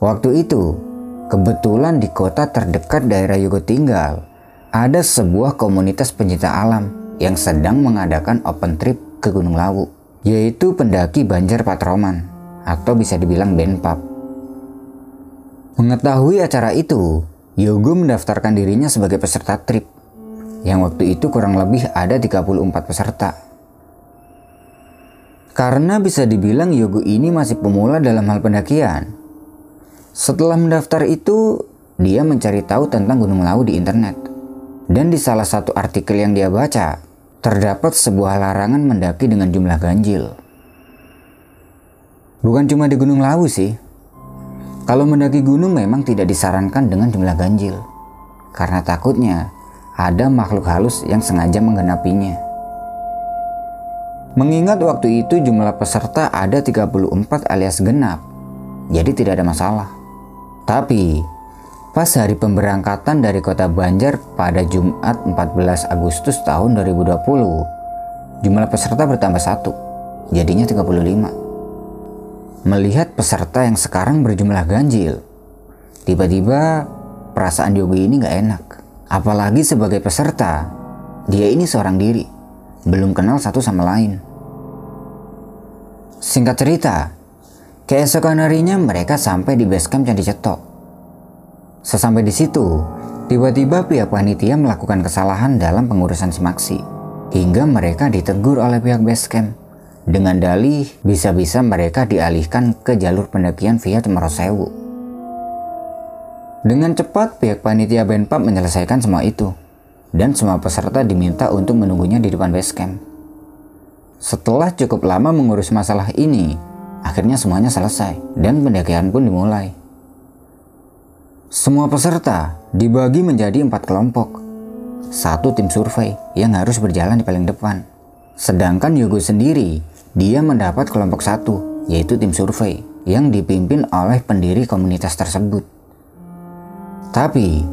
Waktu itu, kebetulan di kota terdekat daerah Yogo tinggal, ada sebuah komunitas pencinta alam yang sedang mengadakan open trip ke Gunung Lawu, yaitu pendaki Banjar Patroman, atau bisa dibilang Benpap. Mengetahui acara itu, Yogo mendaftarkan dirinya sebagai peserta trip, yang waktu itu kurang lebih ada 34 peserta. Karena bisa dibilang Yogo ini masih pemula dalam hal pendakian, setelah mendaftar itu, dia mencari tahu tentang Gunung Lawu di internet. Dan di salah satu artikel yang dia baca, terdapat sebuah larangan mendaki dengan jumlah ganjil. Bukan cuma di Gunung Lawu sih. Kalau mendaki gunung memang tidak disarankan dengan jumlah ganjil. Karena takutnya ada makhluk halus yang sengaja menggenapinya. Mengingat waktu itu jumlah peserta ada 34 alias genap, jadi tidak ada masalah. Tapi, pas hari pemberangkatan dari kota Banjar pada Jumat 14 Agustus tahun 2020, jumlah peserta bertambah satu, jadinya 35. Melihat peserta yang sekarang berjumlah ganjil, tiba-tiba perasaan Yogi ini gak enak. Apalagi sebagai peserta, dia ini seorang diri, belum kenal satu sama lain. Singkat cerita, Keesokan harinya mereka sampai di base camp Candi Cetok. Sesampai di situ, tiba-tiba pihak panitia melakukan kesalahan dalam pengurusan simaksi. Hingga mereka ditegur oleh pihak base camp. Dengan dalih, bisa-bisa mereka dialihkan ke jalur pendakian via Cemorosewu. Dengan cepat, pihak panitia Benpap menyelesaikan semua itu. Dan semua peserta diminta untuk menunggunya di depan base camp. Setelah cukup lama mengurus masalah ini, Akhirnya semuanya selesai dan pendakian pun dimulai. Semua peserta dibagi menjadi empat kelompok. Satu tim survei yang harus berjalan di paling depan. Sedangkan Yogo sendiri, dia mendapat kelompok satu, yaitu tim survei yang dipimpin oleh pendiri komunitas tersebut. Tapi,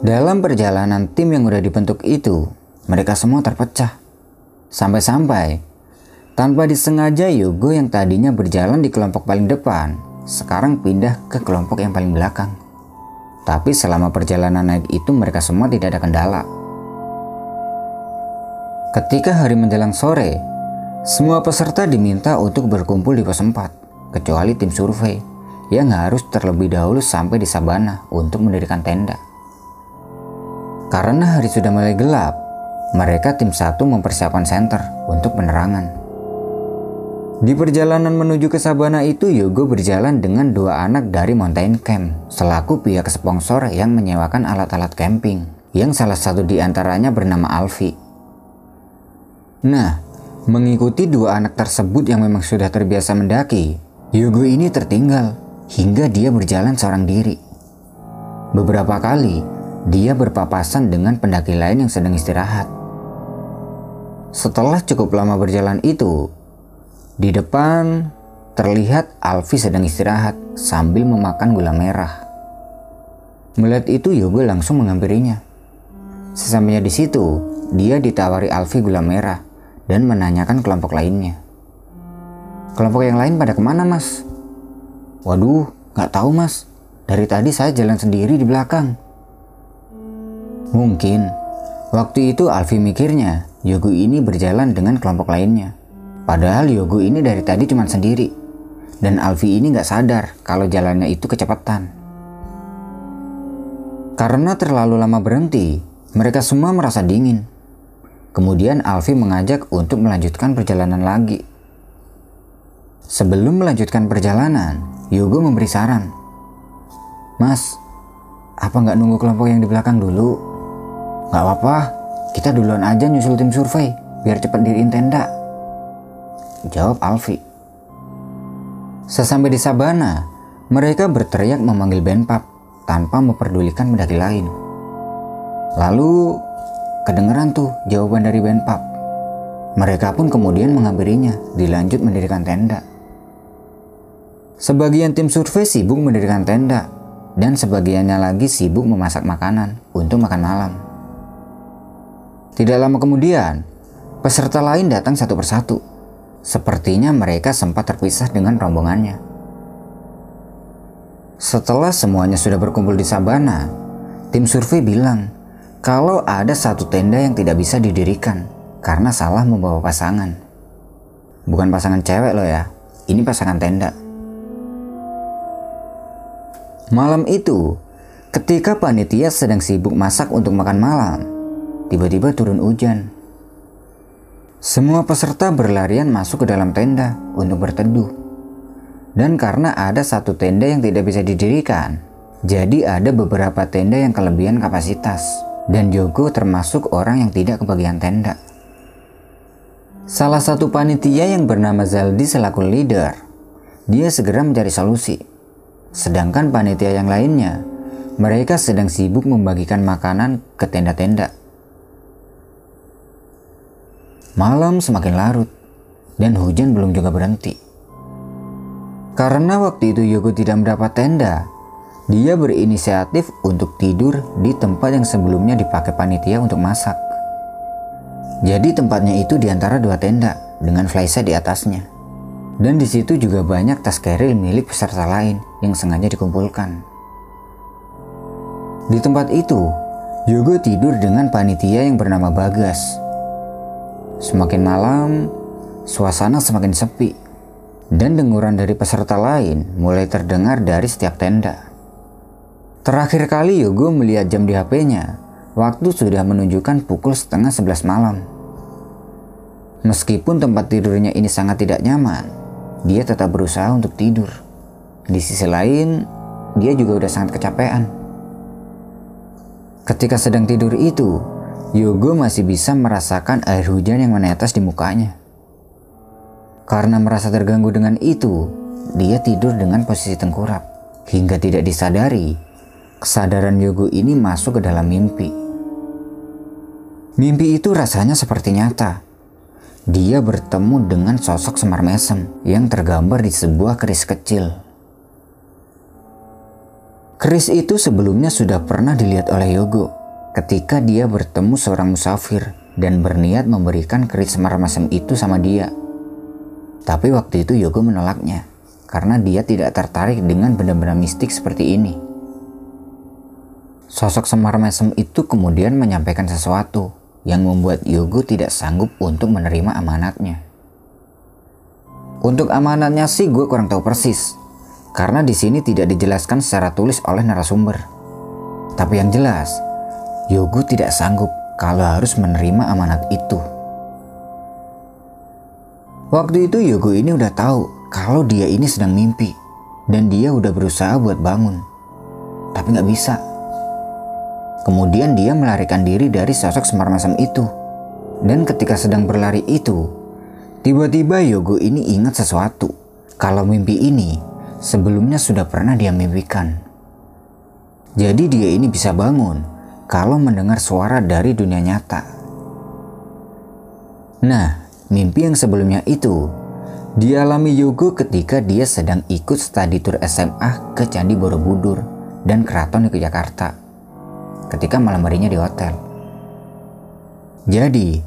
dalam perjalanan tim yang udah dibentuk itu, mereka semua terpecah. Sampai-sampai tanpa disengaja Yogo yang tadinya berjalan di kelompok paling depan, sekarang pindah ke kelompok yang paling belakang. Tapi selama perjalanan naik itu mereka semua tidak ada kendala. Ketika hari menjelang sore, semua peserta diminta untuk berkumpul di pos 4, kecuali tim survei yang harus terlebih dahulu sampai di Sabana untuk mendirikan tenda. Karena hari sudah mulai gelap, mereka tim satu mempersiapkan senter untuk penerangan. Di perjalanan menuju ke Sabana itu, Yogo berjalan dengan dua anak dari Mountain Camp, selaku pihak sponsor yang menyewakan alat-alat camping, yang salah satu di antaranya bernama Alfi. Nah, mengikuti dua anak tersebut yang memang sudah terbiasa mendaki, Yogo ini tertinggal hingga dia berjalan seorang diri. Beberapa kali, dia berpapasan dengan pendaki lain yang sedang istirahat. Setelah cukup lama berjalan itu, di depan terlihat Alfi sedang istirahat sambil memakan gula merah. Melihat itu Yogo langsung menghampirinya. Sesampainya di situ, dia ditawari Alfi gula merah dan menanyakan kelompok lainnya. Kelompok yang lain pada ke mana mas? Waduh, gak tahu mas. Dari tadi saya jalan sendiri di belakang. Mungkin waktu itu Alfi mikirnya Yogo ini berjalan dengan kelompok lainnya. Padahal Yogo ini dari tadi cuma sendiri. Dan Alfi ini gak sadar kalau jalannya itu kecepatan. Karena terlalu lama berhenti, mereka semua merasa dingin. Kemudian Alfi mengajak untuk melanjutkan perjalanan lagi. Sebelum melanjutkan perjalanan, Yogo memberi saran. Mas, apa nggak nunggu kelompok yang di belakang dulu? Nggak apa-apa, kita duluan aja nyusul tim survei, biar cepat diriin tenda. Jawab Alfi. Sesampai di Sabana, mereka berteriak memanggil Benpap tanpa memperdulikan mendaki lain. Lalu kedengeran tuh jawaban dari Benpap. Mereka pun kemudian menghampirinya dilanjut mendirikan tenda. Sebagian tim survei sibuk mendirikan tenda dan sebagiannya lagi sibuk memasak makanan untuk makan malam. Tidak lama kemudian, peserta lain datang satu persatu Sepertinya mereka sempat terpisah dengan rombongannya. Setelah semuanya sudah berkumpul di sabana, tim survei bilang kalau ada satu tenda yang tidak bisa didirikan karena salah membawa pasangan. Bukan pasangan cewek loh ya, ini pasangan tenda. Malam itu, ketika panitia sedang sibuk masak untuk makan malam, tiba-tiba turun hujan. Semua peserta berlarian masuk ke dalam tenda untuk berteduh. Dan karena ada satu tenda yang tidak bisa didirikan, jadi ada beberapa tenda yang kelebihan kapasitas. Dan Jogo termasuk orang yang tidak kebagian tenda. Salah satu panitia yang bernama Zaldi selaku leader, dia segera mencari solusi. Sedangkan panitia yang lainnya, mereka sedang sibuk membagikan makanan ke tenda-tenda. Malam semakin larut dan hujan belum juga berhenti. Karena waktu itu Yogo tidak mendapat tenda, dia berinisiatif untuk tidur di tempat yang sebelumnya dipakai panitia untuk masak. Jadi tempatnya itu di antara dua tenda dengan flyset di atasnya. Dan di situ juga banyak tas keril milik peserta lain yang sengaja dikumpulkan. Di tempat itu, Yogo tidur dengan panitia yang bernama Bagas Semakin malam, suasana semakin sepi, dan denguran dari peserta lain mulai terdengar dari setiap tenda. Terakhir kali Yogo melihat jam di HP-nya, waktu sudah menunjukkan pukul setengah sebelas malam. Meskipun tempat tidurnya ini sangat tidak nyaman, dia tetap berusaha untuk tidur. Di sisi lain, dia juga udah sangat kecapean. Ketika sedang tidur itu, Yogo masih bisa merasakan air hujan yang menetes di mukanya. Karena merasa terganggu dengan itu, dia tidur dengan posisi tengkurap. Hingga tidak disadari, kesadaran Yogo ini masuk ke dalam mimpi. Mimpi itu rasanya seperti nyata. Dia bertemu dengan sosok Semar Mesem yang tergambar di sebuah keris kecil. Keris itu sebelumnya sudah pernah dilihat oleh Yogo ketika dia bertemu seorang musafir dan berniat memberikan keris semar mesem itu sama dia. Tapi waktu itu Yogo menolaknya karena dia tidak tertarik dengan benda-benda mistik seperti ini. Sosok Semar Mesem itu kemudian menyampaikan sesuatu yang membuat Yogo tidak sanggup untuk menerima amanatnya. Untuk amanatnya sih gue kurang tahu persis, karena di sini tidak dijelaskan secara tulis oleh narasumber. Tapi yang jelas, Yogo tidak sanggup kalau harus menerima amanat itu. Waktu itu Yogo ini udah tahu kalau dia ini sedang mimpi dan dia udah berusaha buat bangun. Tapi nggak bisa. Kemudian dia melarikan diri dari sosok Semar Masam itu. Dan ketika sedang berlari itu, tiba-tiba Yogo ini ingat sesuatu. Kalau mimpi ini sebelumnya sudah pernah dia mimpikan. Jadi dia ini bisa bangun kalau mendengar suara dari dunia nyata. Nah, mimpi yang sebelumnya itu dialami Yogo ketika dia sedang ikut studi tour SMA ke Candi Borobudur dan Keraton di Jakarta ketika malam harinya di hotel. Jadi,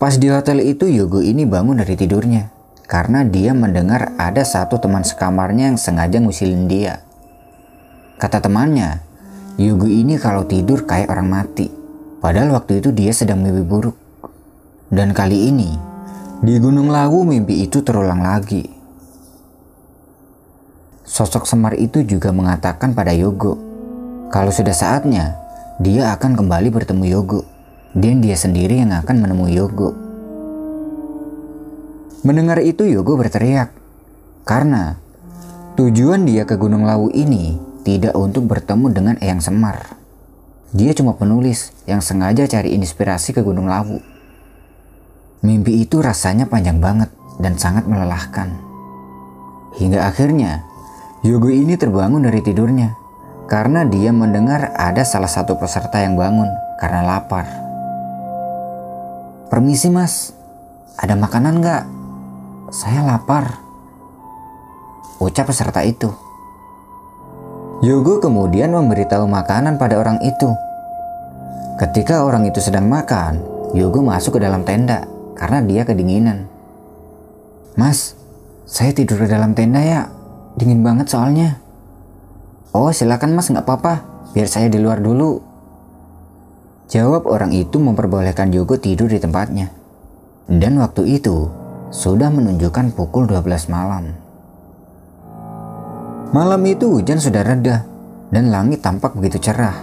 pas di hotel itu Yogo ini bangun dari tidurnya karena dia mendengar ada satu teman sekamarnya yang sengaja ngusilin dia. Kata temannya, Yugo ini kalau tidur kayak orang mati. Padahal waktu itu dia sedang mimpi buruk. Dan kali ini, di Gunung Lawu mimpi itu terulang lagi. Sosok Semar itu juga mengatakan pada Yogo, kalau sudah saatnya, dia akan kembali bertemu Yogo. Dan dia sendiri yang akan menemui Yogo. Mendengar itu Yogo berteriak, karena tujuan dia ke Gunung Lawu ini tidak untuk bertemu dengan Eyang Semar. Dia cuma penulis yang sengaja cari inspirasi ke Gunung Lawu. Mimpi itu rasanya panjang banget dan sangat melelahkan. Hingga akhirnya, Yogo ini terbangun dari tidurnya karena dia mendengar ada salah satu peserta yang bangun karena lapar. Permisi mas, ada makanan nggak? Saya lapar. Ucap peserta itu. Yogo kemudian memberitahu makanan pada orang itu. Ketika orang itu sedang makan, Yogo masuk ke dalam tenda karena dia kedinginan. Mas, saya tidur di dalam tenda ya. Dingin banget soalnya. Oh silakan mas nggak apa-apa, biar saya di luar dulu. Jawab orang itu memperbolehkan Yogo tidur di tempatnya. Dan waktu itu sudah menunjukkan pukul 12 malam. Malam itu hujan sudah reda dan langit tampak begitu cerah.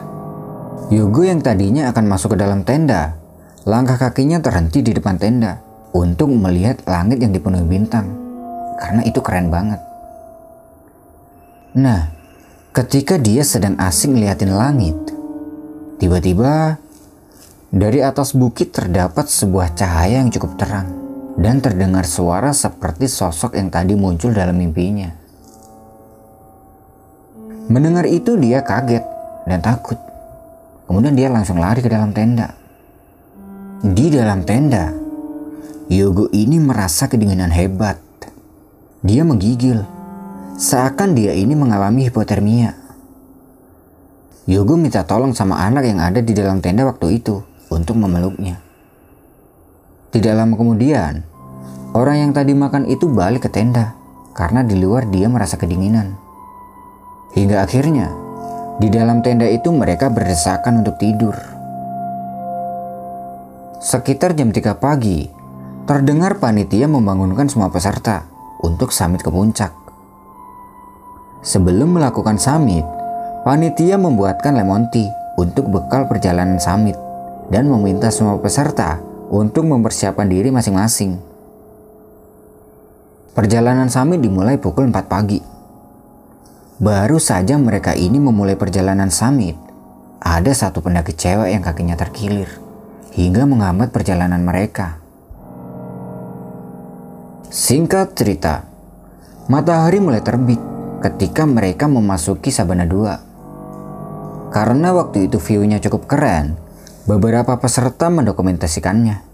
Yogo yang tadinya akan masuk ke dalam tenda, langkah kakinya terhenti di depan tenda untuk melihat langit yang dipenuhi bintang. Karena itu keren banget. Nah, ketika dia sedang asing ngeliatin langit, tiba-tiba dari atas bukit terdapat sebuah cahaya yang cukup terang dan terdengar suara seperti sosok yang tadi muncul dalam mimpinya. Mendengar itu dia kaget dan takut. Kemudian dia langsung lari ke dalam tenda. Di dalam tenda, Yogo ini merasa kedinginan hebat. Dia menggigil, seakan dia ini mengalami hipotermia. Yogo minta tolong sama anak yang ada di dalam tenda waktu itu untuk memeluknya. Tidak lama kemudian, orang yang tadi makan itu balik ke tenda karena di luar dia merasa kedinginan. Hingga akhirnya, di dalam tenda itu mereka berdesakan untuk tidur. Sekitar jam 3 pagi, terdengar panitia membangunkan semua peserta untuk summit ke puncak. Sebelum melakukan summit, panitia membuatkan lemon tea untuk bekal perjalanan summit dan meminta semua peserta untuk mempersiapkan diri masing-masing. Perjalanan summit dimulai pukul 4 pagi. Baru saja mereka ini memulai perjalanan summit, ada satu pendaki cewek yang kakinya terkilir hingga menghambat perjalanan mereka. Singkat cerita, matahari mulai terbit ketika mereka memasuki Sabana 2. Karena waktu itu view-nya cukup keren, beberapa peserta mendokumentasikannya.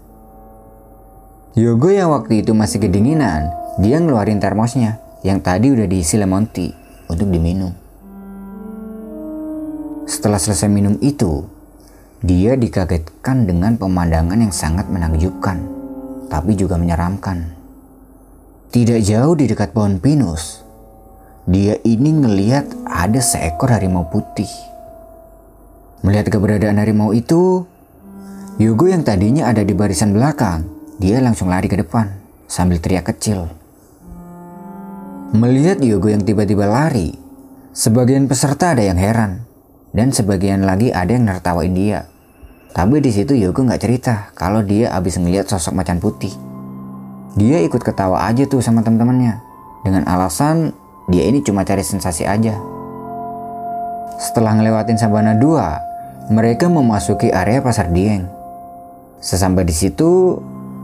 Yogo yang waktu itu masih kedinginan, dia ngeluarin termosnya yang tadi udah diisi lemon tea untuk diminum. Setelah selesai minum itu, dia dikagetkan dengan pemandangan yang sangat menakjubkan, tapi juga menyeramkan. Tidak jauh di dekat pohon pinus, dia ini ngeliat ada seekor harimau putih. Melihat keberadaan harimau itu, Yogo yang tadinya ada di barisan belakang, dia langsung lari ke depan sambil teriak kecil. Melihat Yogo yang tiba-tiba lari, sebagian peserta ada yang heran dan sebagian lagi ada yang nertawain dia. Tapi di situ Yogo nggak cerita kalau dia habis ngeliat sosok macan putih. Dia ikut ketawa aja tuh sama teman-temannya dengan alasan dia ini cuma cari sensasi aja. Setelah ngelewatin Sabana 2, mereka memasuki area pasar Dieng. Sesampai di situ,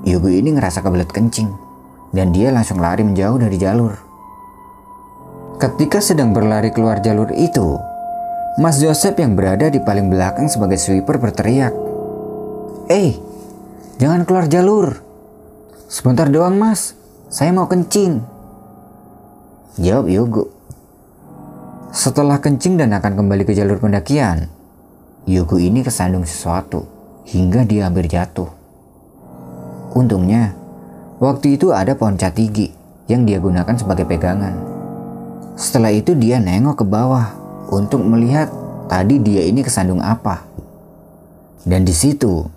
Yogo ini ngerasa kebelet kencing dan dia langsung lari menjauh dari jalur. Ketika sedang berlari keluar jalur itu, Mas Joseph yang berada di paling belakang sebagai sweeper berteriak, "Eh, jangan keluar jalur!" Sebentar doang mas, saya mau kencing. Jawab Yogo. Setelah kencing dan akan kembali ke jalur pendakian, Yogo ini kesandung sesuatu hingga dia hampir jatuh. Untungnya, waktu itu ada pohon catigi yang dia gunakan sebagai pegangan. Setelah itu dia nengok ke bawah untuk melihat tadi dia ini kesandung apa. Dan di situ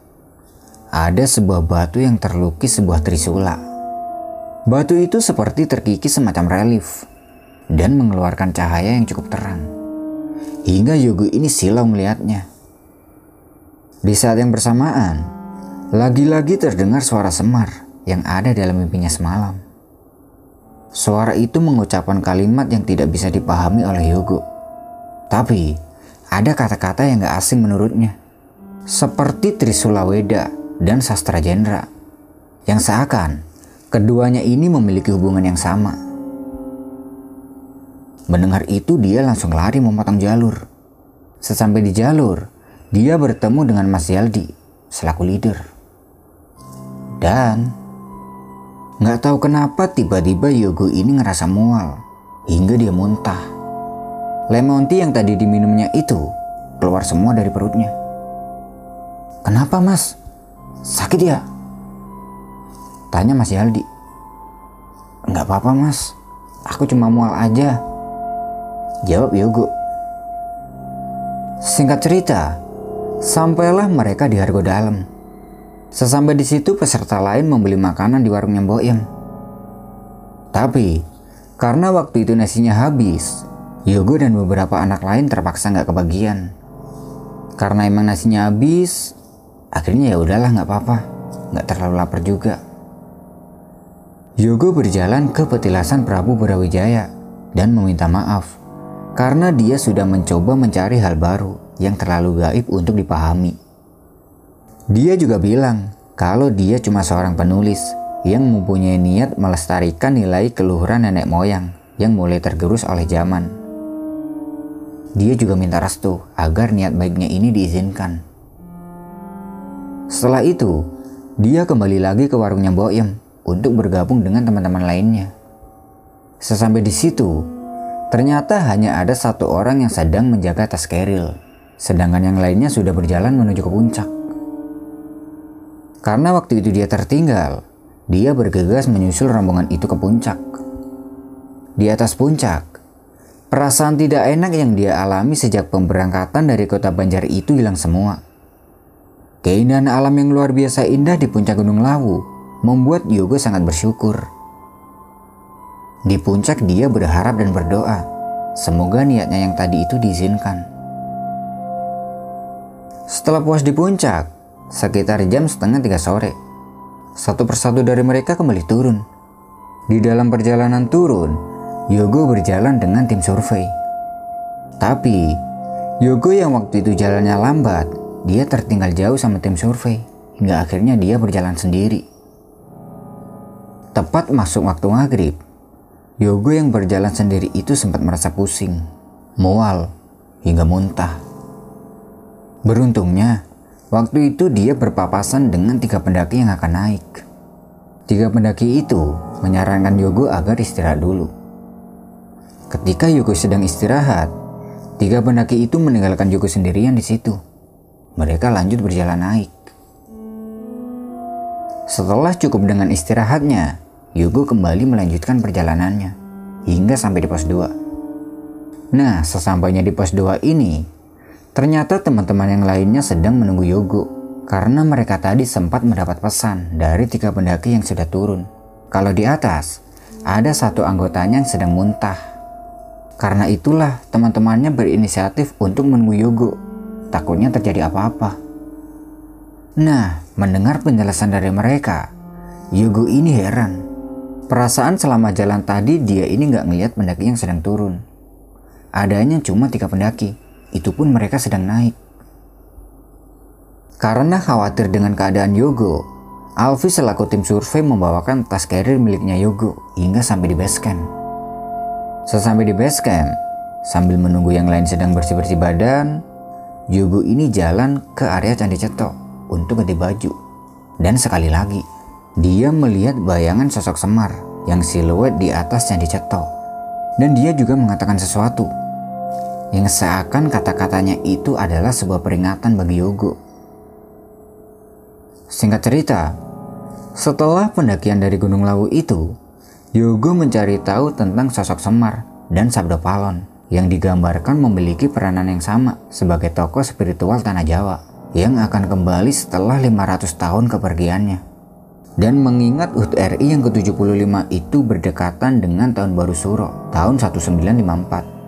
ada sebuah batu yang terlukis sebuah trisula. Batu itu seperti terkikis semacam relief dan mengeluarkan cahaya yang cukup terang. Hingga Yogo ini silau melihatnya. Di saat yang bersamaan, lagi-lagi terdengar suara Semar yang ada dalam mimpinya semalam. Suara itu mengucapkan kalimat yang tidak bisa dipahami oleh Yogo. Tapi, ada kata-kata yang gak asing menurutnya. Seperti Trisula Weda dan sastra jendra, yang seakan keduanya ini memiliki hubungan yang sama. Mendengar itu dia langsung lari memotong jalur. Sesampai di jalur, dia bertemu dengan Mas Yaldi selaku leader. Dan nggak tahu kenapa tiba-tiba Yogo ini ngerasa mual hingga dia muntah. Lemon tea yang tadi diminumnya itu keluar semua dari perutnya. Kenapa mas? Sakit ya? Tanya Mas Yaldi. Enggak apa-apa mas, aku cuma mual aja. Jawab Yogo Singkat cerita, sampailah mereka di Hargo Dalam. Sesampai di situ peserta lain membeli makanan di warungnya Mbok Yem. Tapi, karena waktu itu nasinya habis, Yogo dan beberapa anak lain terpaksa nggak kebagian. Karena emang nasinya habis, akhirnya ya udahlah nggak apa-apa, nggak terlalu lapar juga. Yogo berjalan ke petilasan Prabu Brawijaya dan meminta maaf karena dia sudah mencoba mencari hal baru yang terlalu gaib untuk dipahami. Dia juga bilang kalau dia cuma seorang penulis yang mempunyai niat melestarikan nilai keluhuran nenek moyang yang mulai tergerus oleh zaman. Dia juga minta restu agar niat baiknya ini diizinkan. Setelah itu, dia kembali lagi ke warungnya Boyem untuk bergabung dengan teman-teman lainnya. Sesampai di situ, ternyata hanya ada satu orang yang sedang menjaga tas keril, sedangkan yang lainnya sudah berjalan menuju ke puncak. Karena waktu itu dia tertinggal, dia bergegas menyusul rombongan itu ke puncak. Di atas puncak, Perasaan tidak enak yang dia alami sejak pemberangkatan dari kota Banjar itu hilang semua. Keindahan alam yang luar biasa indah di puncak Gunung Lawu membuat Yogo sangat bersyukur. Di puncak dia berharap dan berdoa, semoga niatnya yang tadi itu diizinkan. Setelah puas di puncak, sekitar jam setengah tiga sore, satu persatu dari mereka kembali turun. Di dalam perjalanan turun, Yogo berjalan dengan tim survei. Tapi, Yogo yang waktu itu jalannya lambat, dia tertinggal jauh sama tim survei, hingga akhirnya dia berjalan sendiri. Tepat masuk waktu maghrib, Yogo yang berjalan sendiri itu sempat merasa pusing, mual, hingga muntah. Beruntungnya, waktu itu dia berpapasan dengan tiga pendaki yang akan naik. Tiga pendaki itu menyarankan Yogo agar istirahat dulu. Ketika Yugo sedang istirahat, tiga pendaki itu meninggalkan Yugo sendirian di situ. Mereka lanjut berjalan naik. Setelah cukup dengan istirahatnya, Yugo kembali melanjutkan perjalanannya hingga sampai di pos 2. Nah, sesampainya di pos 2 ini, ternyata teman-teman yang lainnya sedang menunggu Yogo karena mereka tadi sempat mendapat pesan dari tiga pendaki yang sudah turun. Kalau di atas, ada satu anggotanya yang sedang muntah karena itulah teman-temannya berinisiatif untuk menunggu Yogo. Takutnya terjadi apa-apa. Nah, mendengar penjelasan dari mereka, Yogo ini heran. Perasaan selama jalan tadi dia ini nggak ngelihat pendaki yang sedang turun. Adanya cuma tiga pendaki, itu pun mereka sedang naik. Karena khawatir dengan keadaan Yogo, Alfi selaku tim survei membawakan tas carrier miliknya Yogo hingga sampai di base camp. Sesampai di base camp, sambil menunggu yang lain sedang bersih-bersih badan, Yogo ini jalan ke area Candi Cetok untuk ganti baju. Dan sekali lagi, dia melihat bayangan sosok Semar yang siluet di atas Candi Cetok. Dan dia juga mengatakan sesuatu yang seakan kata-katanya itu adalah sebuah peringatan bagi Yogo. Singkat cerita, setelah pendakian dari Gunung Lawu itu, Yogo mencari tahu tentang sosok Semar dan Sabdo Palon yang digambarkan memiliki peranan yang sama sebagai tokoh spiritual tanah Jawa yang akan kembali setelah 500 tahun kepergiannya. Dan mengingat UHT RI yang ke-75 itu berdekatan dengan tahun baru Suro tahun 1954